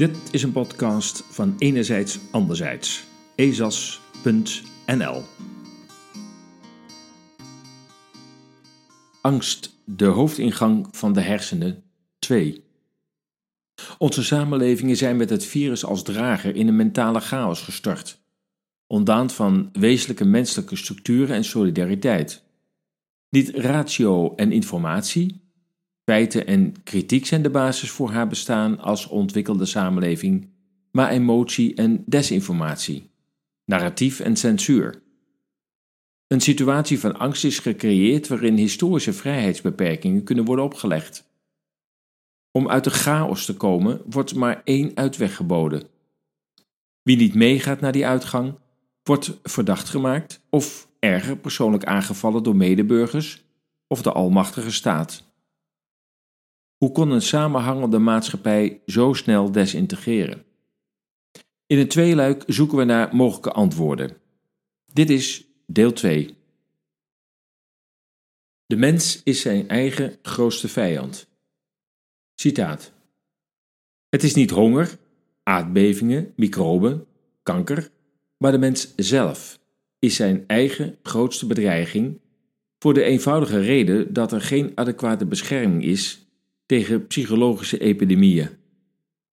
Dit is een podcast van Enerzijds Anderzijds. ezas.nl Angst, de hoofdingang van de hersenen 2 Onze samenlevingen zijn met het virus als drager in een mentale chaos gestart, ontdaan van wezenlijke menselijke structuren en solidariteit. Niet ratio en informatie, Feiten en kritiek zijn de basis voor haar bestaan als ontwikkelde samenleving, maar emotie en desinformatie, narratief en censuur. Een situatie van angst is gecreëerd waarin historische vrijheidsbeperkingen kunnen worden opgelegd. Om uit de chaos te komen wordt maar één uitweg geboden. Wie niet meegaat naar die uitgang, wordt verdacht gemaakt of erger persoonlijk aangevallen door medeburgers of de almachtige staat. Hoe kon een samenhangende maatschappij zo snel desintegreren? In het tweeluik zoeken we naar mogelijke antwoorden. Dit is deel 2. De mens is zijn eigen grootste vijand. Citaat. Het is niet honger, aardbevingen, microben, kanker, maar de mens zelf is zijn eigen grootste bedreiging voor de eenvoudige reden dat er geen adequate bescherming is tegen psychologische epidemieën,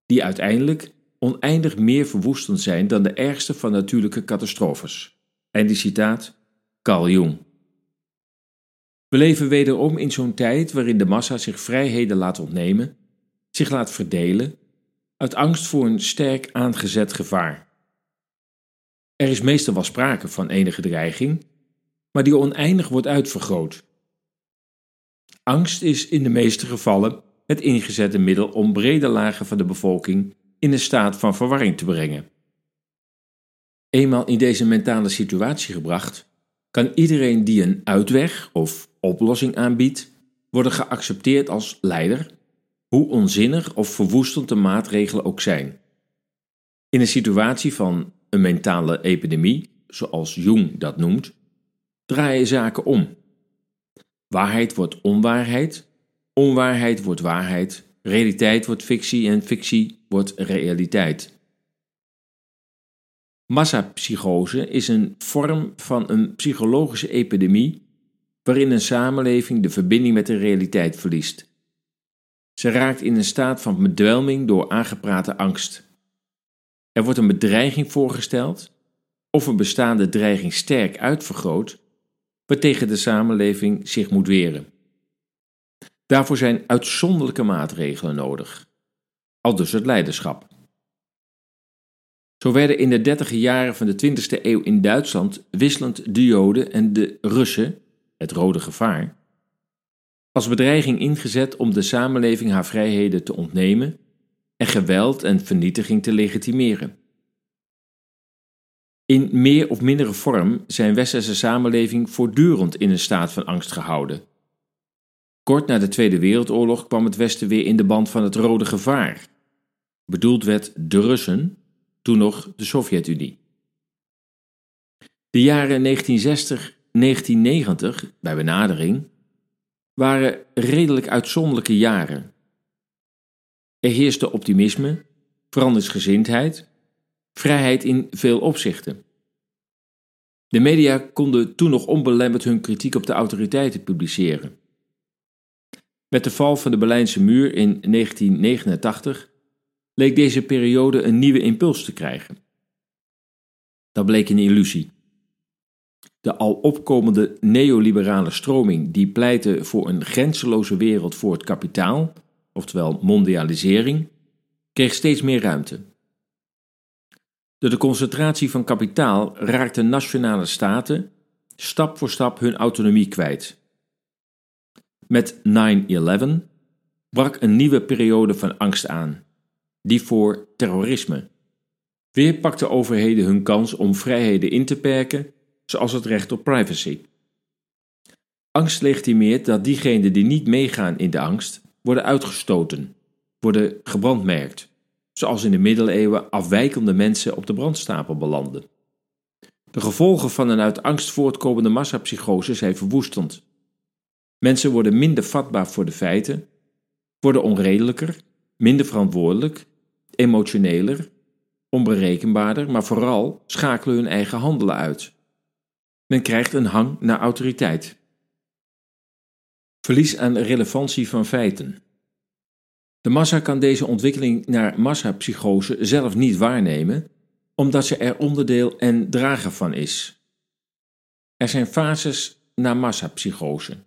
die uiteindelijk oneindig meer verwoestend zijn dan de ergste van natuurlijke catastrofes. En die citaat Carl Jung. We leven wederom in zo'n tijd waarin de massa zich vrijheden laat ontnemen, zich laat verdelen, uit angst voor een sterk aangezet gevaar. Er is meestal wel sprake van enige dreiging, maar die oneindig wordt uitvergroot. Angst is in de meeste gevallen het ingezette middel om brede lagen van de bevolking in een staat van verwarring te brengen. Eenmaal in deze mentale situatie gebracht, kan iedereen die een uitweg of oplossing aanbiedt, worden geaccepteerd als leider, hoe onzinnig of verwoestend de maatregelen ook zijn. In een situatie van een mentale epidemie, zoals Jung dat noemt, draaien zaken om. Waarheid wordt onwaarheid Onwaarheid wordt waarheid, realiteit wordt fictie en fictie wordt realiteit. Massapsychose is een vorm van een psychologische epidemie waarin een samenleving de verbinding met de realiteit verliest. Ze raakt in een staat van bedwelming door aangeprate angst. Er wordt een bedreiging voorgesteld of een bestaande dreiging sterk uitvergroot, waartegen de samenleving zich moet weren. Daarvoor zijn uitzonderlijke maatregelen nodig, al dus het leiderschap. Zo werden in de dertige jaren van de 20e eeuw in Duitsland wisselend de Joden en de Russen, het rode gevaar, als bedreiging ingezet om de samenleving haar vrijheden te ontnemen en geweld en vernietiging te legitimeren. In meer of mindere vorm zijn westerse samenleving voortdurend in een staat van angst gehouden Kort na de Tweede Wereldoorlog kwam het Westen weer in de band van het rode gevaar. Bedoeld werd de Russen, toen nog de Sovjet-Unie. De jaren 1960-1990, bij benadering, waren redelijk uitzonderlijke jaren. Er heerste optimisme, veranderingsgezindheid, vrijheid in veel opzichten. De media konden toen nog onbelemmerd hun kritiek op de autoriteiten publiceren. Met de val van de Berlijnse muur in 1989 leek deze periode een nieuwe impuls te krijgen. Dat bleek een illusie. De al opkomende neoliberale stroming die pleitte voor een grenzeloze wereld voor het kapitaal, oftewel mondialisering, kreeg steeds meer ruimte. Door de concentratie van kapitaal raakten nationale staten stap voor stap hun autonomie kwijt met 9-11 brak een nieuwe periode van angst aan, die voor terrorisme. Weer pakten overheden hun kans om vrijheden in te perken, zoals het recht op privacy. Angst legitimeert dat diegenen die niet meegaan in de angst worden uitgestoten, worden gebrandmerkt, zoals in de middeleeuwen afwijkende mensen op de brandstapel belanden. De gevolgen van een uit angst voortkomende massapsychose zijn verwoestend. Mensen worden minder vatbaar voor de feiten, worden onredelijker, minder verantwoordelijk emotioneler, onberekenbaarder, maar vooral schakelen hun eigen handelen uit. Men krijgt een hang naar autoriteit. Verlies aan relevantie van feiten. De massa kan deze ontwikkeling naar massapsychose zelf niet waarnemen, omdat ze er onderdeel en drager van is. Er zijn fases naar massapsychose.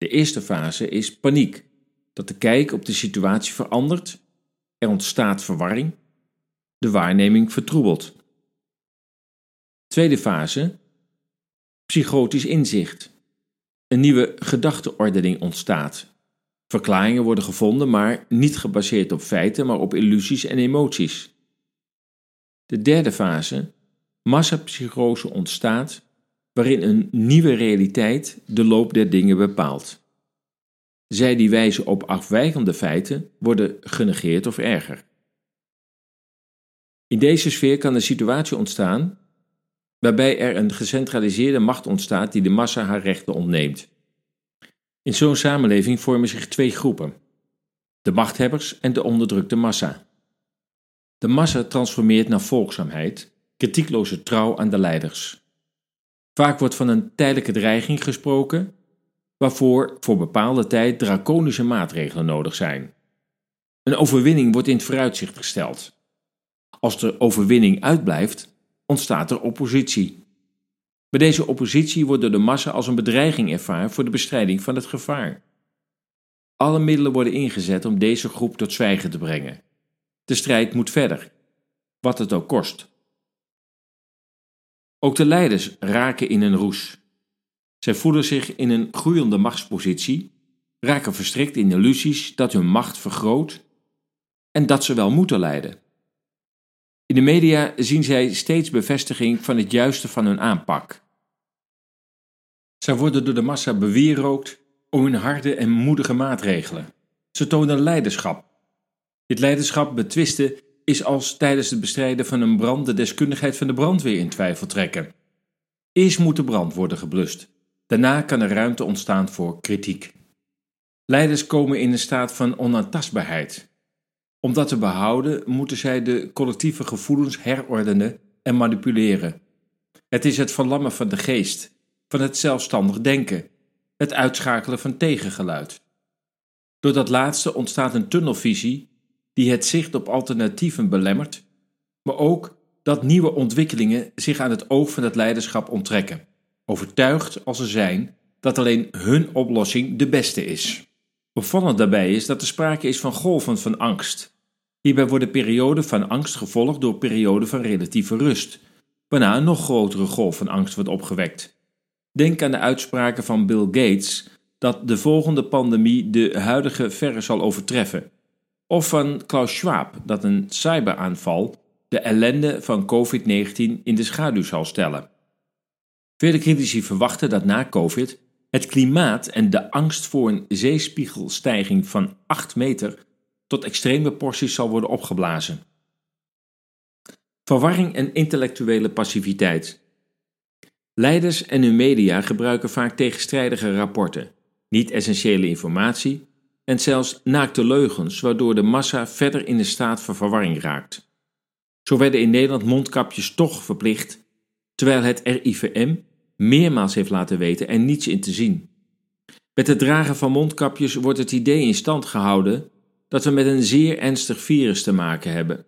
De eerste fase is paniek, dat de kijk op de situatie verandert, er ontstaat verwarring, de waarneming vertroebelt. Tweede fase, psychotisch inzicht. Een nieuwe gedachteordening ontstaat. Verklaringen worden gevonden, maar niet gebaseerd op feiten, maar op illusies en emoties. De derde fase, massapsychose ontstaat, waarin een nieuwe realiteit de loop der dingen bepaalt. Zij die wijzen op afwijkende feiten worden genegeerd of erger. In deze sfeer kan een situatie ontstaan waarbij er een gecentraliseerde macht ontstaat die de massa haar rechten ontneemt. In zo'n samenleving vormen zich twee groepen: de machthebbers en de onderdrukte massa. De massa transformeert naar volgzaamheid, kritiekloze trouw aan de leiders. Vaak wordt van een tijdelijke dreiging gesproken, waarvoor voor bepaalde tijd draconische maatregelen nodig zijn. Een overwinning wordt in het vooruitzicht gesteld. Als de overwinning uitblijft, ontstaat er oppositie. Bij deze oppositie wordt door de massa als een bedreiging ervaren voor de bestrijding van het gevaar. Alle middelen worden ingezet om deze groep tot zwijgen te brengen. De strijd moet verder, wat het ook kost. Ook de leiders raken in een roes. Zij voelen zich in een groeiende machtspositie, raken verstrikt in illusies dat hun macht vergroot en dat ze wel moeten leiden. In de media zien zij steeds bevestiging van het juiste van hun aanpak. Zij worden door de massa bewierookt om hun harde en moedige maatregelen. Ze tonen leiderschap. Dit leiderschap betwisten is als tijdens het bestrijden van een brand de deskundigheid van de brandweer in twijfel trekken. Eerst moet de brand worden geblust. Daarna kan er ruimte ontstaan voor kritiek. Leiders komen in een staat van onaantastbaarheid. Om dat te behouden, moeten zij de collectieve gevoelens herordenen en manipuleren. Het is het verlammen van de geest, van het zelfstandig denken, het uitschakelen van tegengeluid. Door dat laatste ontstaat een tunnelvisie die het zicht op alternatieven belemmert, maar ook dat nieuwe ontwikkelingen zich aan het oog van het leiderschap onttrekken, overtuigd als ze zijn dat alleen hun oplossing de beste is. Opvallend daarbij is dat er sprake is van golven van angst. Hierbij worden perioden van angst gevolgd door perioden van relatieve rust, waarna een nog grotere golf van angst wordt opgewekt. Denk aan de uitspraken van Bill Gates dat de volgende pandemie de huidige verre zal overtreffen, of van Klaus Schwab dat een cyberaanval de ellende van COVID-19 in de schaduw zal stellen. Vele critici verwachten dat na COVID het klimaat en de angst voor een zeespiegelstijging van 8 meter tot extreme porties zal worden opgeblazen. Verwarring en intellectuele passiviteit. Leiders en hun media gebruiken vaak tegenstrijdige rapporten, niet-essentiële informatie en zelfs naakte leugens, waardoor de massa verder in de staat van verwarring raakt. Zo werden in Nederland mondkapjes toch verplicht, terwijl het RIVM meermaals heeft laten weten er niets in te zien. Met het dragen van mondkapjes wordt het idee in stand gehouden dat we met een zeer ernstig virus te maken hebben,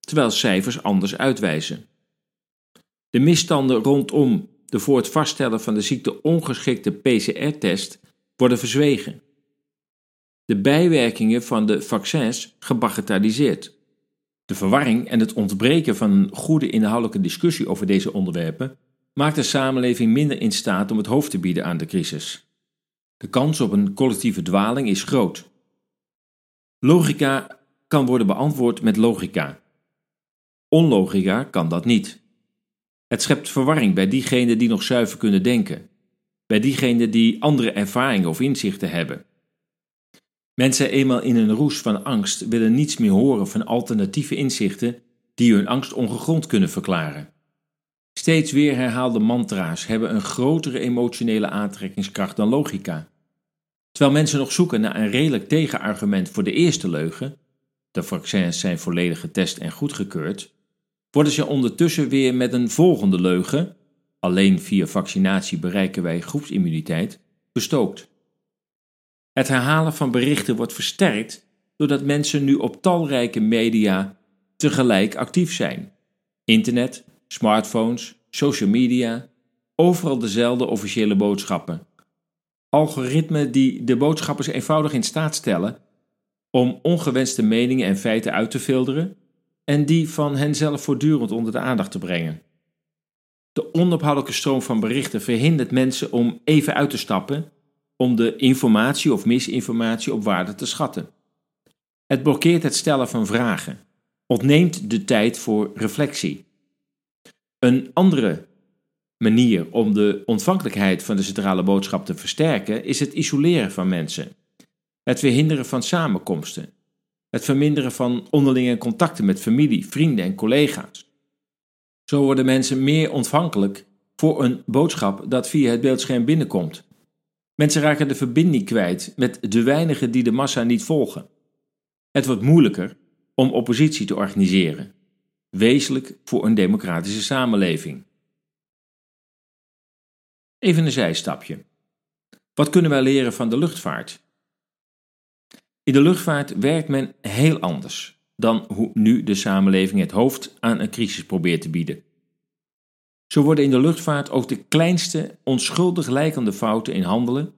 terwijl cijfers anders uitwijzen. De misstanden rondom de voor het vaststellen van de ziekte ongeschikte PCR-test worden verzwegen. De bijwerkingen van de vaccins gebagatelliseerd. De verwarring en het ontbreken van een goede inhoudelijke discussie over deze onderwerpen maakt de samenleving minder in staat om het hoofd te bieden aan de crisis. De kans op een collectieve dwaling is groot. Logica kan worden beantwoord met logica. Onlogica kan dat niet. Het schept verwarring bij diegenen die nog zuiver kunnen denken, bij diegenen die andere ervaringen of inzichten hebben. Mensen eenmaal in een roes van angst willen niets meer horen van alternatieve inzichten die hun angst ongegrond kunnen verklaren. Steeds weer herhaalde mantra's hebben een grotere emotionele aantrekkingskracht dan logica. Terwijl mensen nog zoeken naar een redelijk tegenargument voor de eerste leugen, de vaccins zijn volledig getest en goedgekeurd, worden ze ondertussen weer met een volgende leugen, alleen via vaccinatie bereiken wij groepsimmuniteit, bestookt. Het herhalen van berichten wordt versterkt doordat mensen nu op talrijke media tegelijk actief zijn. Internet, smartphones, social media, overal dezelfde officiële boodschappen. Algoritmen die de boodschappers eenvoudig in staat stellen om ongewenste meningen en feiten uit te filteren en die van henzelf voortdurend onder de aandacht te brengen. De onophoudelijke stroom van berichten verhindert mensen om even uit te stappen om de informatie of misinformatie op waarde te schatten. Het blokkeert het stellen van vragen, ontneemt de tijd voor reflectie. Een andere manier om de ontvankelijkheid van de centrale boodschap te versterken is het isoleren van mensen, het verhinderen van samenkomsten, het verminderen van onderlinge contacten met familie, vrienden en collega's. Zo worden mensen meer ontvankelijk voor een boodschap dat via het beeldscherm binnenkomt. Mensen raken de verbinding kwijt met de weinigen die de massa niet volgen. Het wordt moeilijker om oppositie te organiseren, wezenlijk voor een democratische samenleving. Even een zijstapje. Wat kunnen wij leren van de luchtvaart? In de luchtvaart werkt men heel anders dan hoe nu de samenleving het hoofd aan een crisis probeert te bieden. Zo worden in de luchtvaart ook de kleinste onschuldig lijkende fouten in handelen,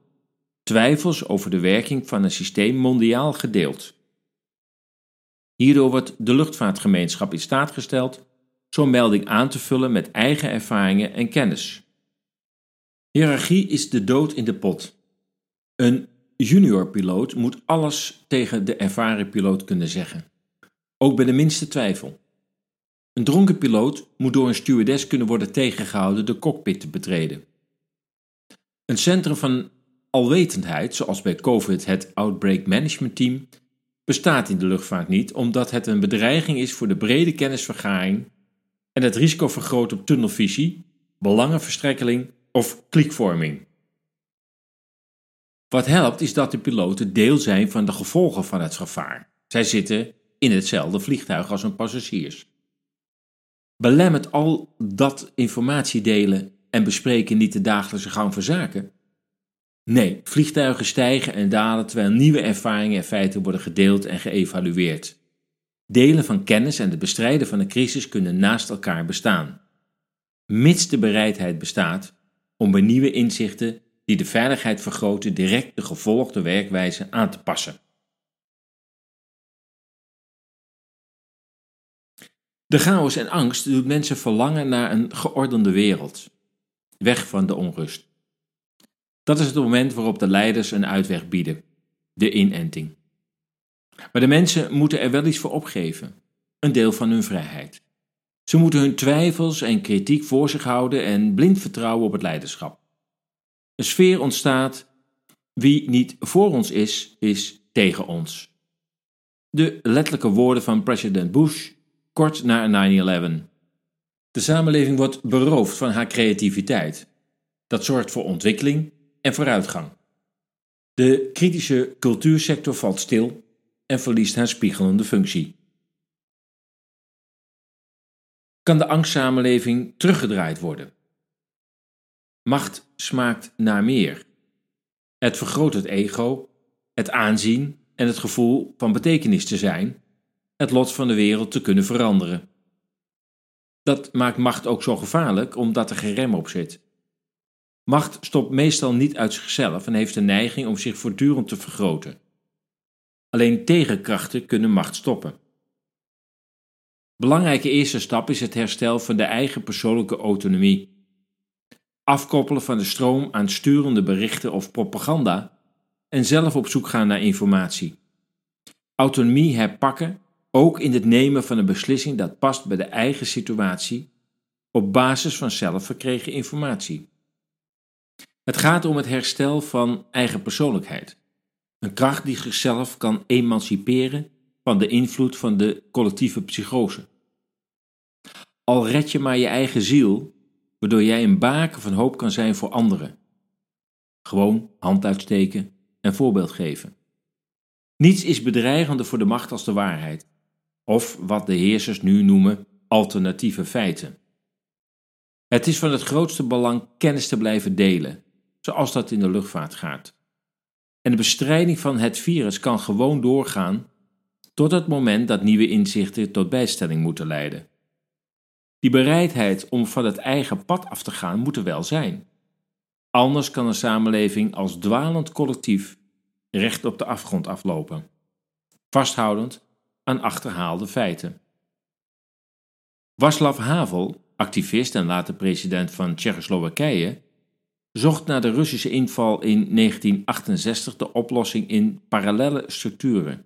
twijfels over de werking van een systeem mondiaal gedeeld. Hierdoor wordt de luchtvaartgemeenschap in staat gesteld zo'n melding aan te vullen met eigen ervaringen en kennis. Hierarchie is de dood in de pot. Een junior piloot moet alles tegen de ervaren piloot kunnen zeggen, ook bij de minste twijfel. Een dronken piloot moet door een stewardess kunnen worden tegengehouden de cockpit te betreden. Een centrum van alwetendheid, zoals bij COVID het Outbreak Management Team, bestaat in de luchtvaart niet, omdat het een bedreiging is voor de brede kennisvergaring en het risico vergroot op tunnelvisie, belangenverstrekkeling of kliekvorming. Wat helpt is dat de piloten deel zijn van de gevolgen van het gevaar. Zij zitten in hetzelfde vliegtuig als hun passagiers. Belemmert al dat informatie delen en bespreken niet de dagelijkse gang van zaken? Nee, vliegtuigen stijgen en dalen terwijl nieuwe ervaringen en feiten worden gedeeld en geëvalueerd. Delen van kennis en het bestrijden van een crisis kunnen naast elkaar bestaan. Mits de bereidheid bestaat om bij nieuwe inzichten die de veiligheid vergroten direct de gevolgde werkwijze aan te passen. De chaos en angst doet mensen verlangen naar een geordende wereld, weg van de onrust. Dat is het moment waarop de leiders een uitweg bieden: de inenting. Maar de mensen moeten er wel iets voor opgeven, een deel van hun vrijheid. Ze moeten hun twijfels en kritiek voor zich houden en blind vertrouwen op het leiderschap. Een sfeer ontstaat: wie niet voor ons is, is tegen ons. De letterlijke woorden van president Bush kort na 9-11. De samenleving wordt beroofd van haar creativiteit. Dat zorgt voor ontwikkeling en vooruitgang. De kritische cultuursector valt stil en verliest haar spiegelende functie. Kan de angstsamenleving teruggedraaid worden? Macht smaakt naar meer. Het vergroot het ego, het aanzien en het gevoel van betekenis te zijn, het lot van de wereld te kunnen veranderen. Dat maakt macht ook zo gevaarlijk omdat er geen rem op zit. Macht stopt meestal niet uit zichzelf en heeft de neiging om zich voortdurend te vergroten. Alleen tegenkrachten kunnen macht stoppen. Belangrijke eerste stap is het herstel van de eigen persoonlijke autonomie. Afkoppelen van de stroom aan sturende berichten of propaganda en zelf op zoek gaan naar informatie. Autonomie herpakken, ook in het nemen van een beslissing dat past bij de eigen situatie, op basis van zelf verkregen informatie. Het gaat om het herstel van eigen persoonlijkheid. Een kracht die zichzelf kan emanciperen van de invloed van de collectieve psychose. Al red je maar je eigen ziel, waardoor jij een baken van hoop kan zijn voor anderen. Gewoon hand uitsteken en voorbeeld geven. Niets is bedreigender voor de macht als de waarheid. Of wat de heersers nu noemen alternatieve feiten. Het is van het grootste belang kennis te blijven delen, zoals dat in de luchtvaart gaat. En de bestrijding van het virus kan gewoon doorgaan tot het moment dat nieuwe inzichten tot bijstelling moeten leiden. Die bereidheid om van het eigen pad af te gaan moet er wel zijn. Anders kan een samenleving als dwalend collectief recht op de afgrond aflopen, vasthoudend aan achterhaalde feiten. Václav Havel, activist en later president van Tsjechoslowakije, zocht na de Russische inval in 1968 de oplossing in parallelle structuren.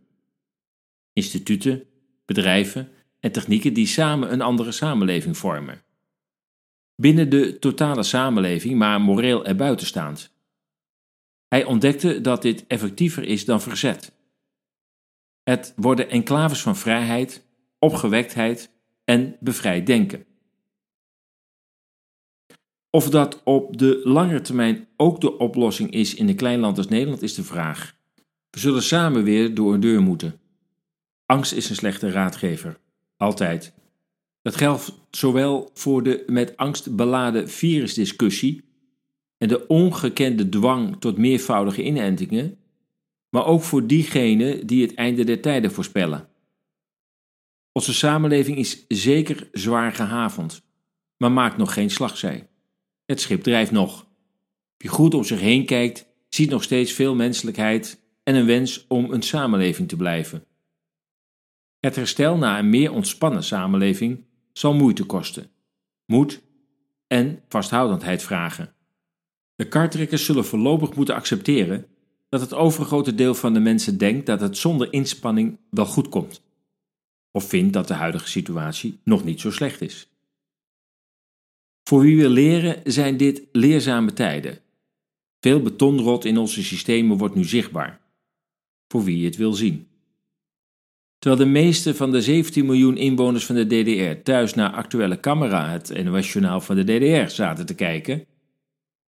Instituten, bedrijven en technieken die samen een andere samenleving vormen. Binnen de totale samenleving, maar moreel erbuitenstaand. Hij ontdekte dat dit effectiever is dan verzet. Het worden enclaves van vrijheid, opgewektheid en bevrijd denken. Of dat op de lange termijn ook de oplossing is in een klein land als Nederland is de vraag. We zullen samen weer door een deur moeten. Angst is een slechte raadgever. Altijd. Dat geldt zowel voor de met angst beladen virusdiscussie en de ongekende dwang tot meervoudige inentingen, maar ook voor diegenen die het einde der tijden voorspellen. Onze samenleving is zeker zwaar gehavend, maar maakt nog geen slagzij. Het schip drijft nog. Wie goed om zich heen kijkt, ziet nog steeds veel menselijkheid en een wens om een samenleving te blijven. Het herstel naar een meer ontspannen samenleving zal moeite kosten, moed en vasthoudendheid vragen. De kartrekkers zullen voorlopig moeten accepteren dat het overgrote deel van de mensen denkt dat het zonder inspanning wel goed komt, of vindt dat de huidige situatie nog niet zo slecht is. Voor wie wil leren zijn dit leerzame tijden. Veel betonrot in onze systemen wordt nu zichtbaar. Voor wie het wil zien. Terwijl de meeste van de 17 miljoen inwoners van de DDR thuis naar actuele camera, het NOS-journaal van de DDR, zaten te kijken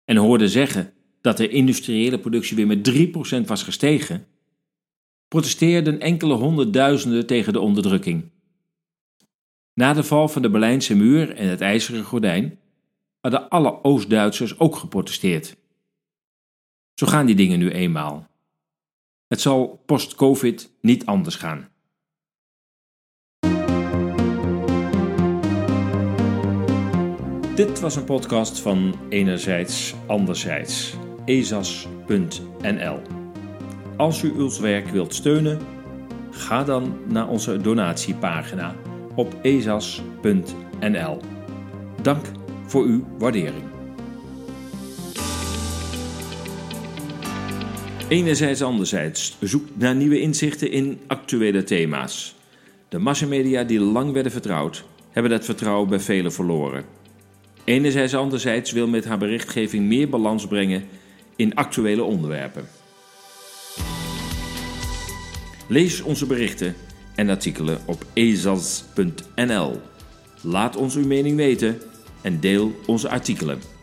en hoorden zeggen dat de industriële productie weer met 3% was gestegen, protesteerden enkele honderdduizenden tegen de onderdrukking. Na de val van de Berlijnse muur en het ijzeren gordijn hadden alle Oost-Duitsers ook geprotesteerd. Zo gaan die dingen nu eenmaal. Het zal post-COVID niet anders gaan. Dit was een podcast van Enerzijds Anderzijds, ezas.nl. Als u ons werk wilt steunen, ga dan naar onze donatiepagina op ezas.nl. Dank voor uw waardering. Enerzijds anderzijds zoekt naar nieuwe inzichten in actuele thema's. De massamedia die lang werden vertrouwd, hebben dat vertrouwen bij velen verloren. Enerzijds anderzijds wil met haar berichtgeving meer balans brengen in actuele onderwerpen. Lees onze berichten en artikelen op ezas.nl. Laat ons uw mening weten en deel onze artikelen.